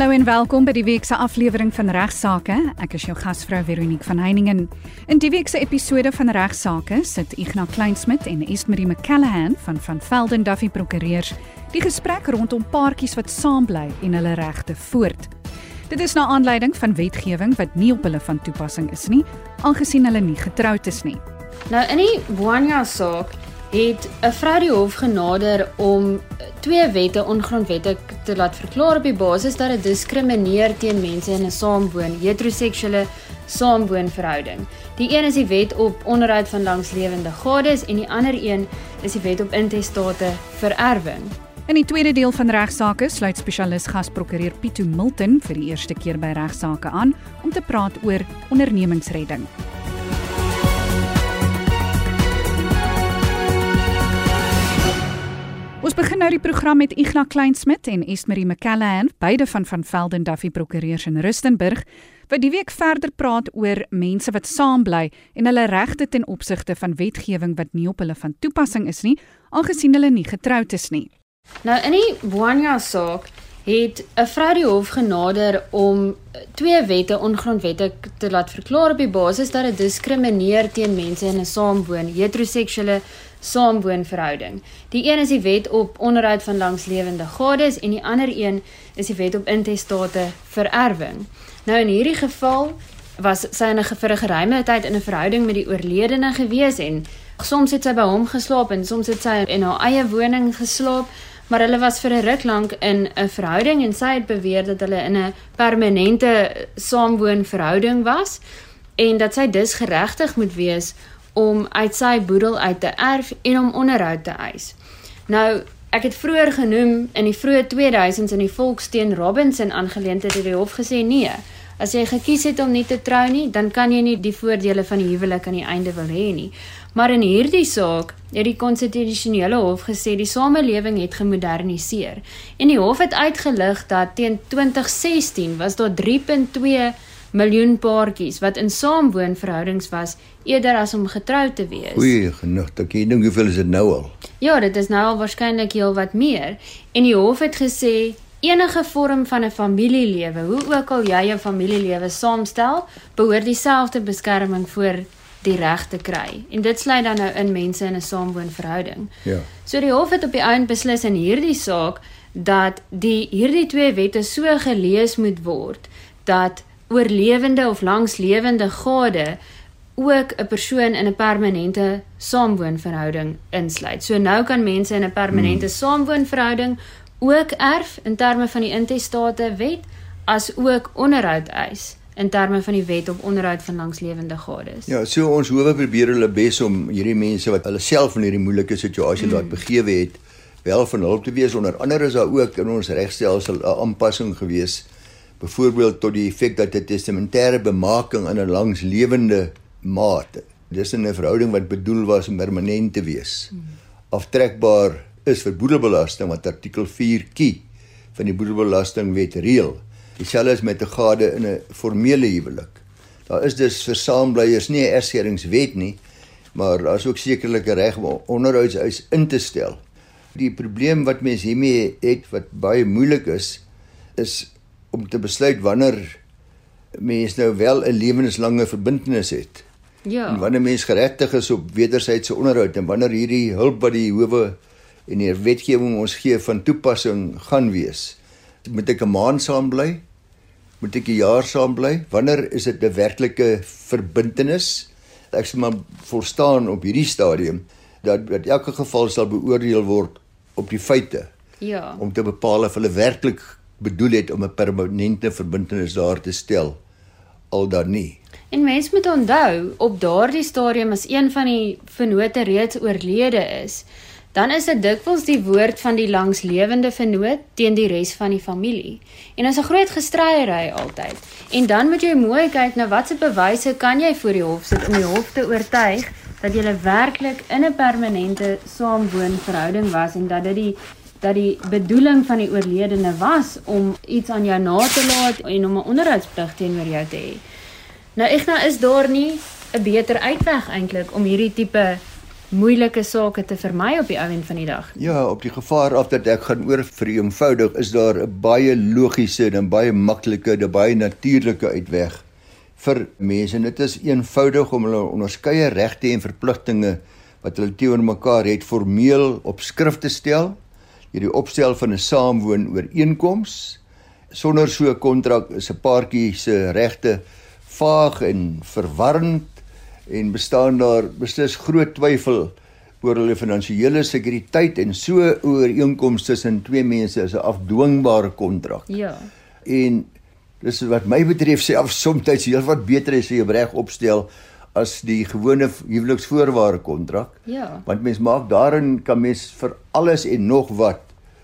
Hallo en welkom by die week se aflewering van Regsake. Ek is jou gasvrou Veronique van Heiningen. In die week se episode van Regsake sit Ignas Kleinsmid en Esmerie McCallahan van van Velden Duffy Prokureurs die gesprek rondom paartjies wat saam bly en hulle regte voort. Dit is na aanleiding van wetgewing wat nie op hulle van toepassing is nie, aangesien hulle nie getroud is nie. Nou in die Bwania saak het 'n vrou die hof genader om twee wette ongrondwettig te laat verklaar op die basis dat dit diskrimineer teen mense in 'n saamwoon heteroseksuele saamwoonverhouding. Die een is die wet op onderhoud van langslewende gades en die ander een is die wet op intestate vererwing. In die tweede deel van regsaake sluit spesialis gasprokureur Pieto Milton vir die eerste keer by regsaake aan om te praat oor ondernemingsredding. Ons begin nou die program met Ignas Kleinsmid en Esmerie McCallahan, beide van van Velden Duffy Prokureurs in Rustenburg, wat die week verder praat oor mense wat saam bly en hulle regte ten opsigte van wetgewing wat nie op hulle van toepassing is nie, aangesien hulle nie getroud is nie. Nou in die Bwania saak het 'n vrou die hof genader om twee wette ongrondwettig te laat verklaar op die basis dat dit diskrimineer teen mense in 'n saamwoon heteroseksuele saamwoonverhouding. Die een is die wet op onderhoud van langslewende gades en die ander een is die wet op intestate vererwing. Nou in hierdie geval was sy in 'n vir 'n geruime tyd in 'n verhouding met die oorledene gewees en soms het sy by hom geslaap en soms het sy in haar eie woning geslaap, maar hulle was vir 'n ruk lank in 'n verhouding en sy het beweer dat hulle in 'n permanente saamwoonverhouding was en dat sy dus geregtig moet wees om uit sy boedel uit te erf en om onderhoud te eis. Nou, ek het vroeër genoem in die vroeë 2000s in die Volksteen Robinson aangeleentheid het die hof gesê nee. As jy gekies het om nie te trou nie, dan kan jy nie die voordele van die huwelik aan die einde wil hê nie. Maar in hierdie saak het die konstitusionele hof gesê die samelewing het gemoderniseer en die hof het uitgelig dat teen 2016 was daar 3.2 miljoen paartjies wat in saamwoonverhoudings was eerder as om getroud te wees. Goeie genoeg, ek dink hoeveel is dit nou al? Ja, dit is nou al waarskynlik heel wat meer. En die hof het gesê enige vorm van 'n familielewe, hoe ook al jy jou familielewe saamstel, behoort dieselfde beskerming voor die reg te kry. En dit sluit dan nou in mense in 'n saamwoonverhouding. Ja. So die hof het op die einde beslis in hierdie saak dat die hierdie twee wette so gelees moet word dat oorlewende of langslewende gade ook 'n persoon in 'n permanente saamwoonverhouding insluit. So nou kan mense in 'n permanente hmm. saamwoonverhouding ook erf in terme van die intestate wet as ook onderhoud eis in terme van die wet op onderhoud van langslewende gades. Ja, so ons hoewe probeer hulle bes om hierdie mense wat hulle self in hierdie moeilike situasie hmm. laat begewe het, wel van hulp te wees. Onder andere is daar ook in ons regstelsel 'n aanpassing gewees byvoorbeeld tot die effek dat 'n testamentêre bemaking in 'n langslewende mate dis 'n verhouding wat bedoel was om permanent te wees aftrekbaar is vir boedelbelasting wat artikel 4 kie van die boedelbelastingwet reël dieselfde is met 'n gade in 'n formele huwelik. Daar is dus vir saambleiers nie 'n erskeringswet nie maar daar is ook sekerlik 'n reg om onderhoudseis in te stel. Die probleem wat mense hiermee het wat baie moeilik is is om te besluit wanneer mens nou wel 'n lewenslange verbintenis het. Ja. En wanneer mens geregtig is op wederwysige onderhoud en wanneer hierdie hulp wat die howe en die wetgewing ons gee van toepassing gaan wees. Moet ek 'n maand saam bly? Moet ek 'n jaar saam bly? Wanneer is dit 'n werklike verbintenis? Ek sê maar volstaan op hierdie stadium dat dat elke geval sal beoordeel word op die feite. Ja. Om te bepaal of hulle werklik bedoel het om 'n permanente verbintenis daar te stel al dan nie. En mens moet onthou op daardie stadium as een van die vennote reeds oorlede is, dan is dit dikwels die woord van die langslewende vennoot teen die res van die familie. En dit is 'n groot gestryery altyd. En dan moet jy mooi kyk na watse bewyse kan jy voor die hof sit om die hof te oortuig dat jy werklik in 'n permanente saamwoonverhouding was en dat dit die dat die bedoeling van die oorledene was om iets aan jou na te laat en om 'n onderhoudsplig teenoor jou te hê. Nou nou is daar nie 'n beter uitweg eintlik om hierdie tipe moeilike sake te vermy op die ouend van die dag. Ja, op die gevaar af dat ek gaan oor vir eenvoudig is daar 'n baie logiese en baie maklike, 'n baie natuurlike uitweg vir mense. En dit is eenvoudig om hulle onderskeie regte en verpligtinge wat hulle teenoor mekaar het formeel op skrif te stel. Hierdie opstel van 'n saamwoon ooreenkoms sonder so 'n kontrak is 'n paartjie se regte vaag en verwarrend en bestaan daar beslis groot twyfel oor hulle finansiële sekuriteit en so ooreenkomste tussen twee mense is 'n afdwingbare kontrak. Ja. En dis wat my betref self soms heel wat beter is as jy reg opstel as die gewone huweliksvoorwaarde kontrak. Ja. Want mens maak daarin kan mens vir alles en nog wat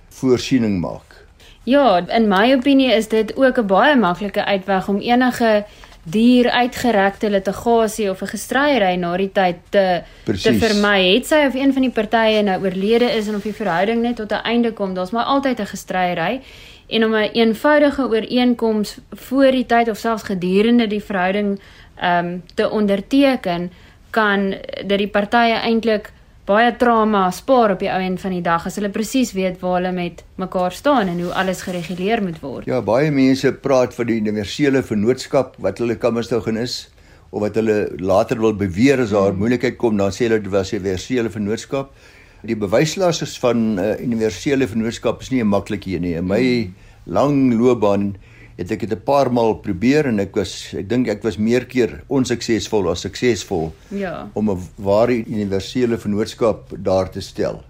voorsiening maak. Ja, in my opinie is dit ook 'n baie maklike uitweg om enige dier uitgerekte litigasie of 'n gestryery na die tyd te Precies. te vermy. Het sy of een van die partye nou oorlede is en of die verhouding net tot 'n einde kom, daar's maar altyd 'n gestryery en om 'n een eenvoudige ooreenkoms voor die tyd of selfs gedurende die verhouding ehm um, te onderteken kan dat die partye eintlik baie trauma spaar op die ou end van die dag as hulle presies weet waar hulle met mekaar staan en hoe alles gereguleer moet word. Ja, baie mense praat van die universele vennootskap wat hulle kammersdougen is of wat hulle later wil beweer as daar moeilikheid kom dan sê hulle dit was 'n universele vennootskap. Die bewyslas is van 'n uh, universele vennootskap is nie 'n maklike een nie. In my lang loopbaan het ek dit 'n paar maal probeer en ek was ek dink ek was meer keer onsuksesvol as suksesvol Ja. om 'n ware universele vennootskap daar te stel.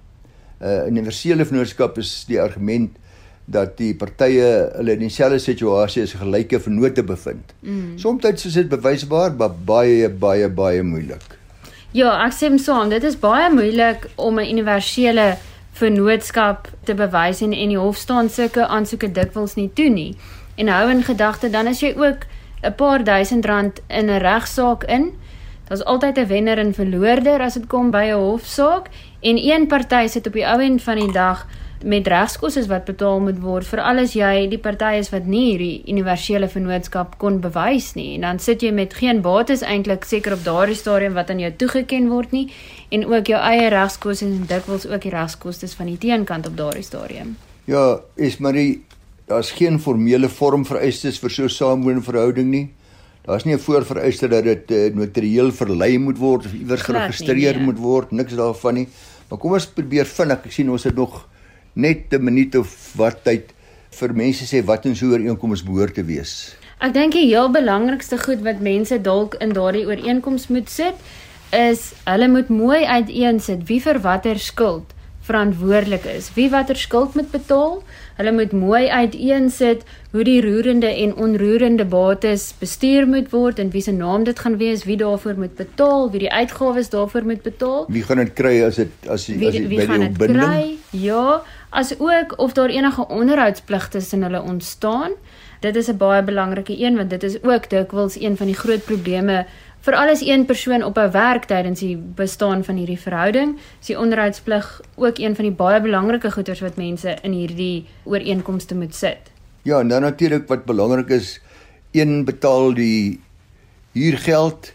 'n uh, Universele vennootskap is die argument dat die partye hulle in dieselfde situasie as gelyke vennote bevind. Mm. Somstyds is dit bewysbaar, maar baie baie baie moeilik. Ja, ek stem saam. Dit is baie moeilik om 'n universele vennootskap te bewys en en die hof staan sulke aansoeke dikwels nie toe nie. En hou in gedagte dan as jy ook 'n paar duisend rand in 'n regsaak in, daar's altyd 'n wenner en verloorder as dit kom by 'n hofsaak en een party sit op die ou end van die dag met regskoste wat betaal moet word vir alles jy die partye is wat nie hierdie universele vennootskap kon bewys nie. En dan sit jy met geen bates eintlik seker op daardie stadium wat aan jou toegeken word nie. En ook jou eie regskoste en dikwels ook die regskoste van die teenkant op daardie stadium. Ja, is Marie, daar's geen formele vorm vereistes vir so 'n saamwoonverhouding nie. Daar's nie 'n voorvereiste dat dit uh, notarieel verlei moet word of iewers Glad nie, geregistreer nee. moet word, niks daarvan nie. Maar kom ons probeer vinnig. Ek sien ons het nog net 'n minuut of wat tyd vir mense sê wat in so 'n ooreenkoms behoort te wees. Ek dink die heel belangrikste goed wat mense dalk in daardie ooreenkoms moet sit is hulle moet mooi uiteensit wie vir watter skuld verantwoordelik is. Wie watter skuld moet betaal? Hulle moet mooi uiteensit hoe die roerende en onroerende bates bestuur moet word en wie se naam dit gaan wees, wie daarvoor moet betaal, wie die uitgawes daarvoor moet betaal. Wie gaan dit kry as dit as die, Wie as die, wie by die dit opbinding? kry? Ja, as ook of daar enige onderhoudsplig tussen hulle ontstaan. Dit is 'n baie belangrike een want dit is ook dikwels een van die groot probleme vir alles een persoon op 'n werk tydens die bestaan van hierdie verhouding. Is die onderhoudsplig ook een van die baie belangrike goeders wat mense in hierdie ooreenkomste moet sit. Ja, en dan natuurlik wat belangrik is, een betaal die huurgeld,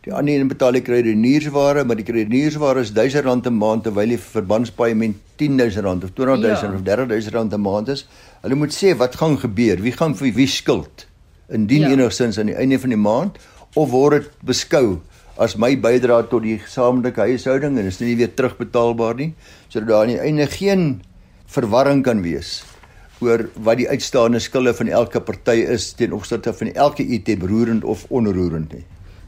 die ander een betaal die kredietniersware, maar die kredietniersware is R1000 'n maand terwyl die verbandspaaiement R10000 of R20000 Ja. of R30000 'n maand is. Hulle moet sê wat gaan gebeur, wie gaan vir wie skuld indien ja. enigstens aan die einde van die maand of word dit beskou as my bydrae tot die gesamentlike huishouding en is dit nie weer terugbetaalbaar nie sodat daar aan die einde geen verwarring kan wees oor wat die uitstaande skulde van elke party is ten opsigte van elke item roerend of onroerend nie.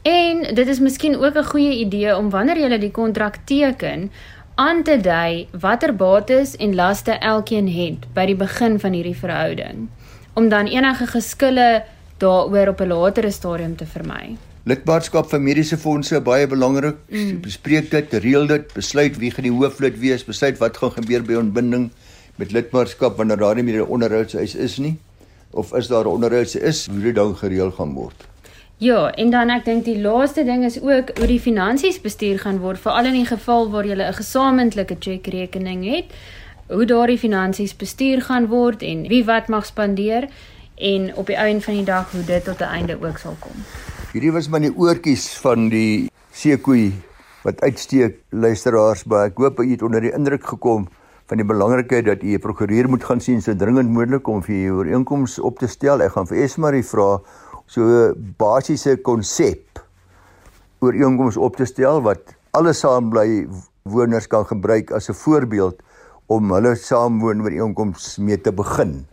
En dit is miskien ook 'n goeie idee om wanneer jy die kontrak teken aan te dui watter bates en laste elkeen het by die begin van hierdie verhouding om dan enige geskille daaroor op 'n latere stadium te vermy. Lidmaatskap van mediese fondse baie belangrik. Mm. Bespreek dit, reël dit, besluit wie gaan die hooflid wees, besluit wat gaan gebeur by ontbinding met lidmaatskap wanneer daar nie meer 'n onderhoudseis is nie of is daar 'n onderhoudse is, hoe dit dan gereël gaan word. Ja, en dan ek dink die laaste ding is ook hoe die finansies bestuur gaan word, veral in die geval waar jy 'n gesamentlike chequerekening het, hoe daardie finansies bestuur gaan word en wie wat mag spandeer en op die einde van die dag hoe dit tot 'n einde ook sal kom. Hierdie was maar die oortjies van die seekoei wat uitsteek luisteraars, maar ek hoop jy het onder die indruk gekom van die belangrikheid dat u 'n prokureur moet gaan sien so dringend moontlik om vir u ooreenkoms op te stel. Ek gaan vir Esmarie vra so basiese konsep ooreenkoms op te stel wat alle saambly woners kan gebruik as 'n voorbeeld om hulle saamwoon ooreenkoms mee te begin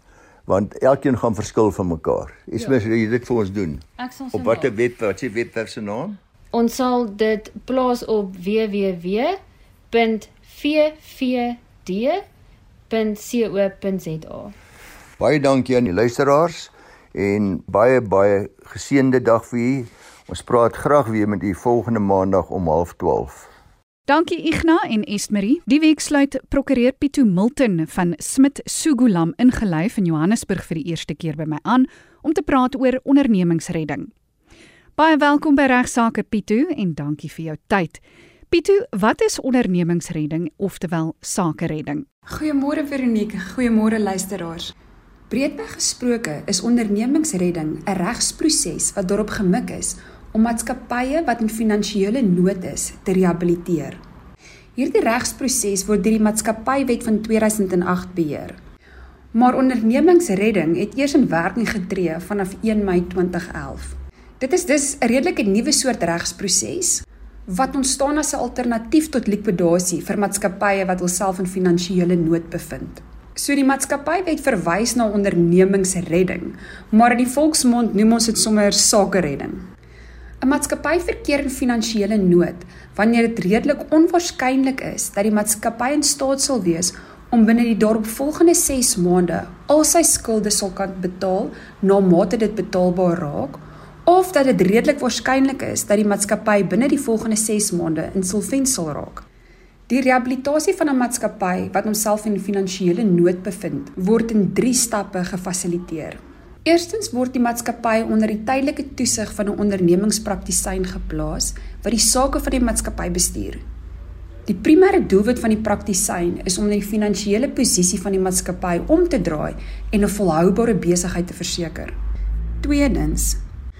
want elkeen gaan verskil van mekaar. Esmarie, ja. jy dit vir ons doen. Ek sal Op watter web, wat is webwerf se naam? Ons sal dit plaas op www.vvd.co.za. Baie dankie aan die luisteraars en baie baie geseënde dag vir u. Ons praat graag weer met u volgende maandag om 12:30. Dankie Igna en Estmarie. Die week sluit prokureur Pieto Milton van Smit Sugulam ingelyf in Johannesburg vir die eerste keer by my aan om te praat oor ondernemingsredding. Baie welkom by Regsake Pieto en dankie vir jou tyd. Pieto, wat is ondernemingsredding oftewel sakeredding? Goeiemôre Veronique, goeiemôre luisteraars. Breedweg gesproke is ondernemingsredding 'n regsproses wat daarop gemik is om maatskappye wat in finansiële nood is te rehabiliteer. Hierdie regsproses word deur die Maatskappywet van 2008 beheer. Maar ondernemingsredding het eers in werking getree vanaf 1 Mei 2011. Dit is dus 'n redelike nuwe soort regsproses wat ontstaan as 'n alternatief tot likwidasie vir maatskappye wat hulself in finansiële nood bevind. So die maatskappywet verwys na ondernemingsredding, maar in die volksmond noem ons dit sommer sakeredding. 'n Maatskappy verkeer in finansiële nood wanneer dit redelik onwaarskynlik is dat die maatskappy in staat sal wees om binne die daaropvolgende 6 maande al sy skulde sal kan betaal na mate dit betaalbaar raak of dat dit redelik waarskynlik is dat die maatskappy binne die volgende 6 maande insolvent sal raak. Die rehabilitasie van 'n maatskappy wat homself in finansiële nood bevind, word in 3 stappe gefasiliteer. Eerstens word die maatskappy onder die tydelike toesig van 'n ondernemingspraktisyn geplaas wat die sake van die maatskappy bestuur. Die primêre doelwit van die praktisyn is om die finansiële posisie van die maatskappy om te draai en 'n volhoubare besigheid te verseker. Tweedens,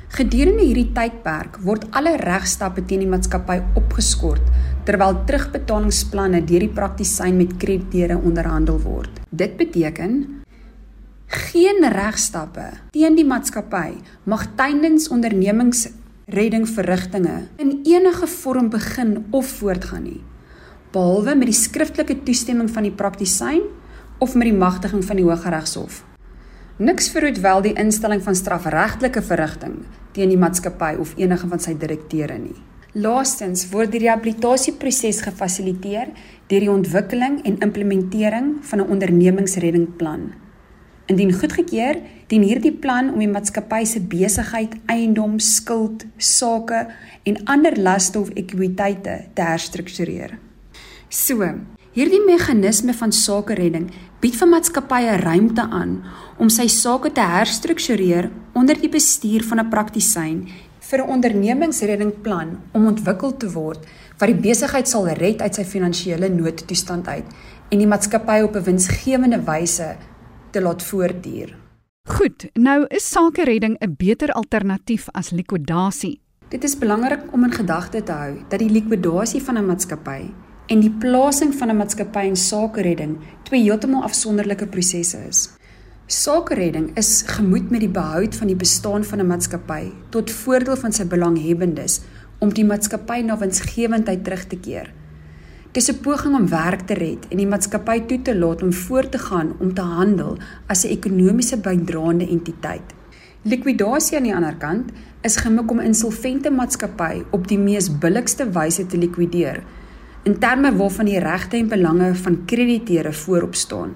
gedurende hierdie tydperk word alle regstappe teen die maatskappy opgeskort terwyl terugbetalingsplanne deur die praktisyn met krediteure onderhandel word. Dit beteken geen regstappe teen die maatskappy mag tydens ondernemingsreddingverrigtinge in enige vorm begin of voortgaan nie behalwe met die skriftelike toestemming van die praktisyn of met die magtiging van die Hooggeregshof. Niks verhoed wel die instelling van strafregtelike verrigting teen die maatskappy of enige van sy direkteure nie. Laastens word die rehabilitasieproses gefasiliteer deur die ontwikkeling en implementering van 'n ondernemingsreddingplan. Indien goedgekeur, dien hierdie plan om die maatskappy se besigheid, eiendom, skuld, sake en ander laste of ekwiteite te herstruktureer. So, hierdie meganisme van sakeredding bied vir maatskappye ruimte aan om sy sake te herstruktureer onder die bestuur van 'n praktisyn vir 'n ondernemingsreddingplan om ontwikkel te word wat die besigheid sal red uit sy finansiële noodtoestand uit en die maatskappy op 'n winsgewende wyse te laat voortduur. Goed, nou is sakeredding 'n beter alternatief as likwidasie. Dit is belangrik om in gedagte te hou dat die likwidasie van 'n maatskappy en die plasing van 'n maatskappy in sakeredding twee heeltemal afsonderlike prosesse is. Sakeredding is gemoed met die behoud van die bestaan van 'n maatskappy tot voordeel van sy belanghebbendes om die maatskappy na winsgewendheid terug te keer. Dis 'n poging om werk te red en die maatskappy toe te laat om voort te gaan om te handel as 'n ekonomiese bydraende entiteit. Likwidasie aan die ander kant is gemik om insolvente maatskappy op die mees billikste wyse te likwideer in terme waarvan die regte en belange van krediteure voorop staan.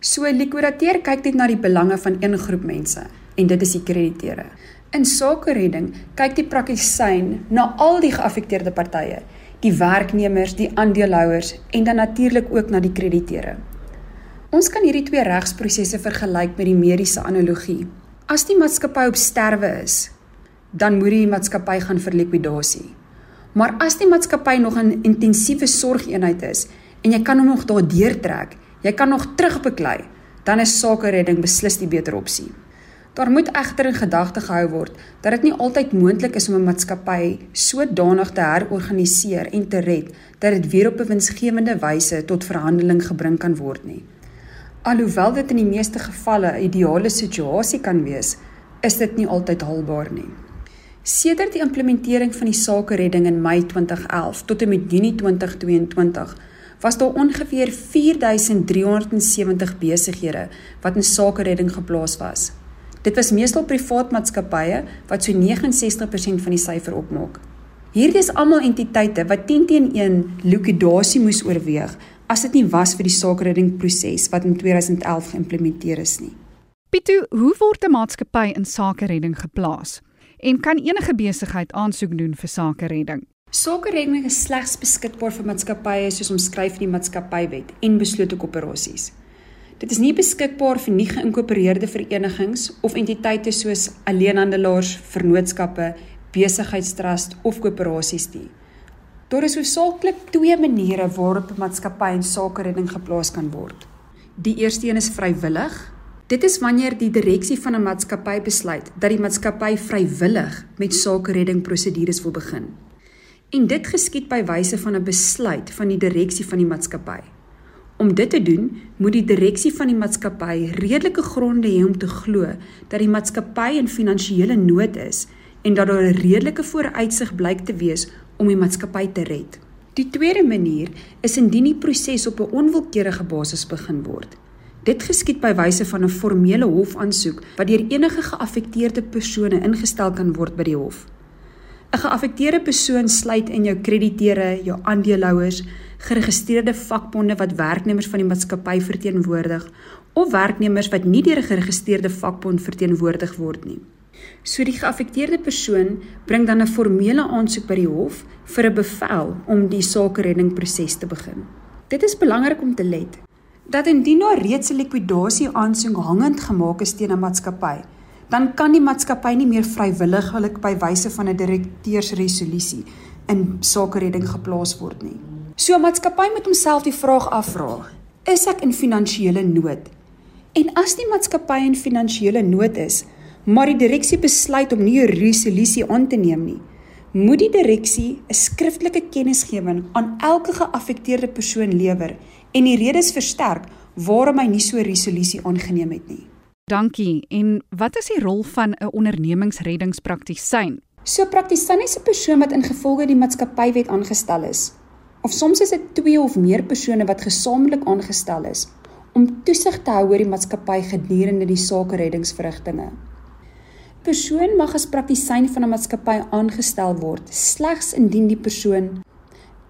So 'n likwidateur kyk net na die belange van een groep mense en dit is die krediteure. In sakeredding kyk die praktisyn na al die geaffekteerde partye die werknemers, die aandeelhouers en dan natuurlik ook na die krediteure. Ons kan hierdie twee regsprosesse vergelyk met die mediese analogie. As die maatskappy op sterwe is, dan moet die maatskappy gaan vir likwidasie. Maar as die maatskappy nog 'n intensiewe sorgeenheid is en jy kan hom nog daardeur trek, jy kan nog terugbeklei, dan is sakeredding beslis die beter opsie. Daar moet egter in gedagte gehou word dat dit nie altyd moontlik is om 'n maatskappy sodanig te herorganiseer en te red dat dit weer op 'n winsgewende wyse tot verhandeling gebring kan word nie. Alhoewel dit in die meeste gevalle 'n ideale situasie kan wees, is dit nie altyd haalbaar nie. Sedert die implementering van die sakeredding in Mei 2011 tot en met Junie 2022 was daar ongeveer 4370 besighede wat in sakeredding geplaas was. Dit was meestal privaat maatskappye wat so 69% van die syfer opmaak. Hierdie is almal entiteite wat 10 teen 1 likwidasie moes oorweeg as dit nie was vir die sakeredding proses wat in 2011 geïmplementeer is nie. Pitu, hoe word 'n maatskappy in sakeredding geplaas? En kan enige besigheid aansoek doen vir sakeredding? Sakeredding is slegs beskikbaar vir maatskappye soos omskryf in die maatskappywet en beslote korporasies. Dit is nie beskikbaar vir nie geïnkorporeerde verenigings of entiteite soos alleenhandelaars, vennootskappe, besigheidstrust of koöperasies nie. Daar is hoofsaaklik twee maniere waarop 'n maatskappy in sakeredding geplaas kan word. Die eerste een is vrywillig. Dit is wanneer die direksie van 'n maatskappy besluit dat die maatskappy vrywillig met sakeredding prosedures wil begin en dit geskied by wyse van 'n besluit van die direksie van die maatskappy. Om dit te doen, moet die direksie van die maatskappy redelike gronde hê om te glo dat die maatskappy in finansiële nood is en dat daar 'n redelike vooruitsig blyk te wees om die maatskappy te red. Die tweede manier is indien die proses op 'n onwilkeurige basis begin word. Dit geskied by wyse van 'n formele hofaansoek wat deur enige geaffekteerde persone ingestel kan word by die hof. 'n Geaffekteerde persoon sluit in jou krediteure, jou aandeelhouers, geregistreerde vakbonde wat werknemers van die maatskappy verteenwoordig of werknemers wat nie deur 'n geregistreerde vakbond verteenwoordig word nie. So die geaffekteerde persoon bring dan 'n formele aansoek by die hof vir 'n bevel om die sakereddingproses te begin. Dit is belangrik om te let dat indien daar reeds 'n likwidasie aansoek hangend gemaak is teen 'n maatskappy, dan kan die maatskappy nie meer vrywilliglik by wyse van 'n direkteursresolusie in sakeredding geplaas word nie. So 'n maatskappy moet homself die vraag afvra: Is ek in finansiële nood? En as die maatskappy in finansiële nood is, maar die direksie besluit om nie 'n resolusie aan te neem nie, moet die direksie 'n skriftelike kennisgewing aan elke geaffekteerde persoon lewer en die redes versterk waarom hy nie so 'n resolusie aangeneem het nie. Dankie. En wat is die rol van 'n ondernemingsreddingspraktisyn? So praktisyn is 'n persoon wat ingevolge die maatskappywet aangestel is. Of soms is dit twee of meer persone wat gesamentlik aangestel is om toesig te hou oor die maatskappy gedurende die sakereddingsverrigtinge. Persoon mag as praktisyn van 'n maatskappy aangestel word slegs indien die persoon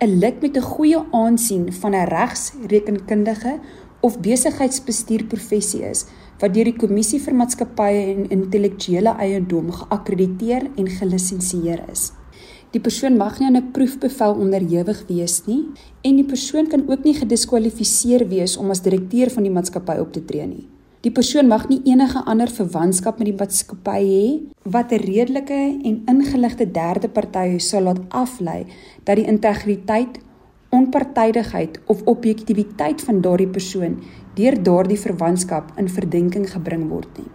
'n lid met 'n goeie aansien van 'n regsrekenkundige of besigheidsbestuurprofessie is wat deur die Kommissie vir Maatskappye en Intellektuele Eiendom geakkrediteer en gelisensieer is. Die persoon mag nie aan 'n proefbevel onderhewig wees nie en die persoon kan ook nie gediskwalifiseer wees om as direkteur van die maatskappy op te tree nie. Die persoon mag nie enige ander verwantskap met die maatskappy hê wat 'n redelike en ingeligte derde party sou laat aflei dat die integriteit, onpartydigheid of objektiwiteit van daardie persoon deur daardie verwantskap in verdenking gebring word nie.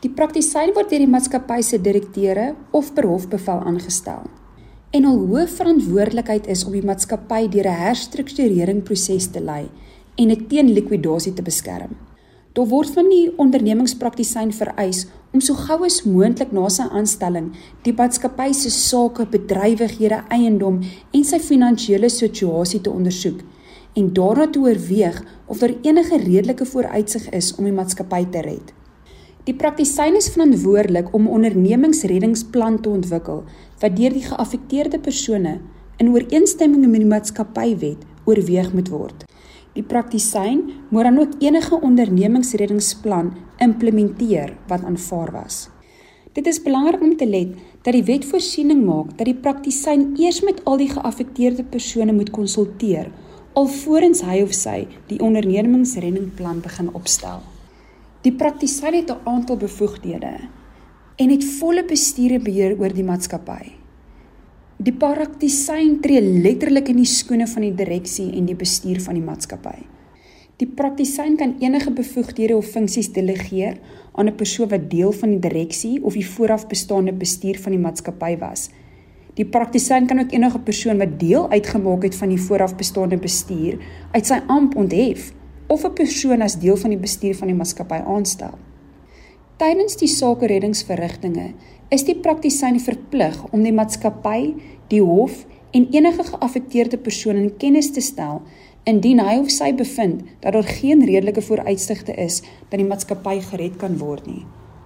Die praktisyn word deur die maatskappy se direkteure of per hofbevel aangestel. En al hoë verantwoordelikheid is om die maatskappy deur 'n herstruktureringsproses te lei en dit teen likwidasie te beskerm. Daar word van die ondernemingspraktisyn vereis om so gou as moontlik na sy aanstelling die maatskappy se sake, bedrywighede, eiendom en sy finansiële situasie te ondersoek en daarna te oorweeg of daar enige redelike vooruitsig is om die maatskappy te red. Die praktisyn is verantwoordelik om 'n ondernemingsreddingsplan te ontwikkel wat deur die geaffekteerde persone in ooreenstemming met die maatskappywet oorweeg moet word. Die praktisyn moet dan ook enige ondernemingsreddingsplan implementeer wat aanvaar was. Dit is belangrik om te let dat die wet voorsiening maak dat die praktisyn eers met al die geaffekteerde persone moet konsulteer alvorens hy of sy die ondernemingsreddingplan begin opstel. Die praktisyn het 'n aantal bevoegdhede en het volle bestuur en beheer oor die maatskappy. Die praktisyn tree letterlik in die skoene van die direksie en die bestuur van die maatskappy. Die praktisyn kan enige bevoegdhede of funksies delegeer aan 'n persoon wat deel van die direksie of die vooraf bestaande bestuur van die maatskappy was. Die praktisyn kan ook enige persoon wat deel uitgemaak het van die vooraf bestaande bestuur uit sy amp onthef of 'n persoon as deel van die bestuur van die maatskappy aanstel. Tydens die sake reddingsverrigtinge is die praktisyn verplig om die maatskappy, die hof en enige geaffekteerde persoon in kennis te stel indien hy of sy bevind dat daar geen redelike vooruitsigte is dat die maatskappy gered kan word nie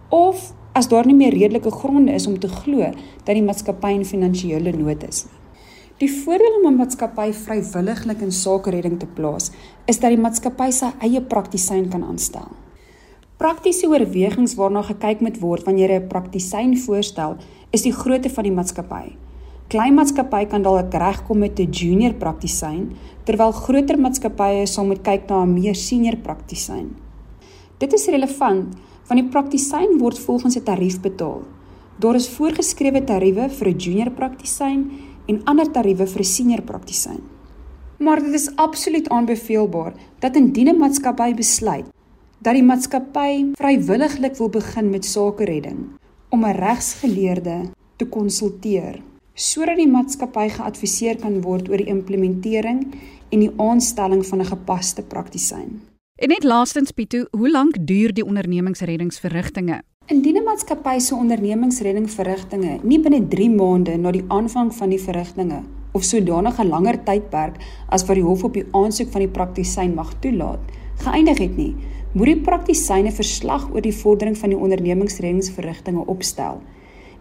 of as daar nie meer redelike gronde is om te glo dat die maatskappy in finansiële nood is nie. Die voordeel om 'n maatskappy vrywilliglik in sakeredding te plaas is dat die maatskappy sy eie praktisyn kan aanstel. Praktiese oorwegings waarna gekyk moet word wanneer jy 'n praktisyn voorstel, is die grootte van die maatskappy klein maatskappy kan dalk regkom met 'n junior praktisyn, terwyl groter maatskappye sal moet kyk na 'n meer senior praktisyn. Dit is relevant want die praktisyn word volgens 'n tarief betaal. Daar is voorgeskrewe tariewe vir 'n junior praktisyn en ander tariewe vir 'n senior praktisyn. Maar dit is absoluut aanbeveelbaar dat indien 'n maatskappy besluit dat die maatskappy vrywilliglik wil begin met sake redding om 'n regsgeleerde te konsulteer sodat die maatskappy geadviseer kan word oor die implementering en die aanstelling van 'n gepaste praktisyn. En net laastens Pieto, hoe lank duur die ondernemingsreddingsverrigtinge? Indien 'n maatskappy se ondernemingsreddingsverrigtinge nie binne 3 maande na die aanvang van die verrigtinge of sodanige langer tydperk as wat die hof op die aansoek van die praktisyn mag toelaat, geëindig het nie, moet die praktisyne verslag oor die vordering van die ondernemingsreddingsverrigtinge opstel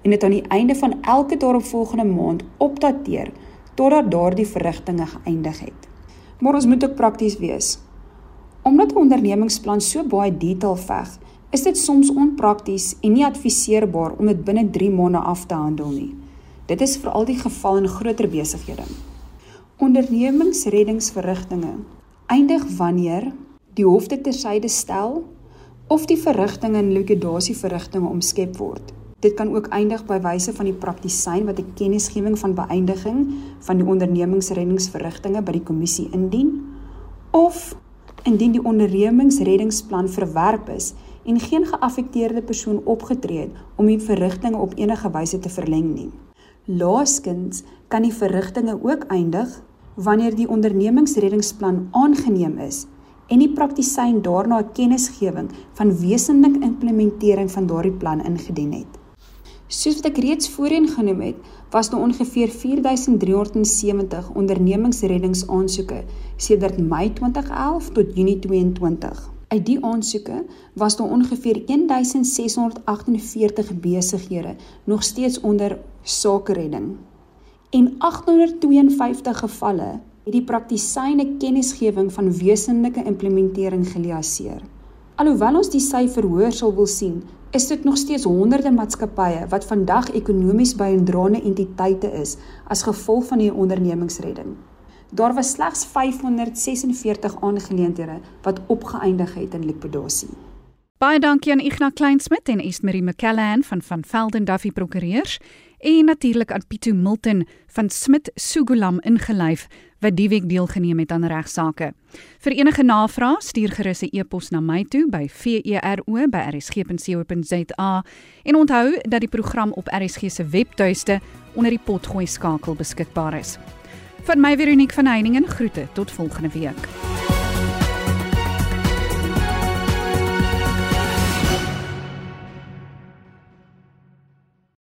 en dit aan die einde van elke daaropvolgende maand opdateer totdat daardie verrigtinge geëindig het. Maar ons moet ook prakties wees. Omdat 'n ondernemingsplan so baie detail veg, is dit soms onprakties en nie adviseerbaar om dit binne 3 maande af te handel nie. Dit is veral die geval in groter besighede. Ondernemingsreddingsverrigtinge eindig wanneer die hof dit tersyde stel of die verrigtinge in likwidasieverrigtinge omskep word. Dit kan ook eindig by wyse van die praktisyn wat 'n kennisgewing van beëindiging van die ondernemingsreddingsverrigtinge by die kommissie indien of indien die ondernemingsreddingsplan verwerp is en geen geaffekteerde persoon opgetree het om die verrigtinge op enige wyse te verleng nie. Laaskens kan die verrigtinge ook eindig wanneer die ondernemingsreddingsplan aangeneem is en die praktisyn daarna 'n kennisgewing van wesenlike implementering van daardie plan ingedien het. Soos wat ek reeds voorheen genoem het, was daar ongeveer 4370 ondernemingsreddingsaansoeke sedert Mei 2011 tot Junie 22. Uit die aansoeke was daar ongeveer 1648 besighede nog steeds onder sakeredding. En 852 gevalle het die praktisyne kennisgewing van wesenlike implementering geliaseer. Alhoewel ons die syfer hoër sal wil sien, is dit nog steeds honderde maatskappye wat vandag ekonomies bydraende entiteite is as gevolg van die ondernemingsredding. Daar was slegs 546 aangeleenthede wat opgeëindig het in likwidasie. Baie dankie aan Ignas Kleinsmid en Esmerie McCallan van van Velden Duffy Prokureurs en natuurlik aan Pieto Milton van Smit Sugulam ingelyf wat die week deelgeneem het aan regsaake. Vir enige navrae stuur gerus 'n e-pos na my toe by vero@rsg.co.za en onthou dat die program op RSG se webtuiste onder die potgooi skakel beskikbaar is. Van my Veronique van Heiningen groete tot volgende week.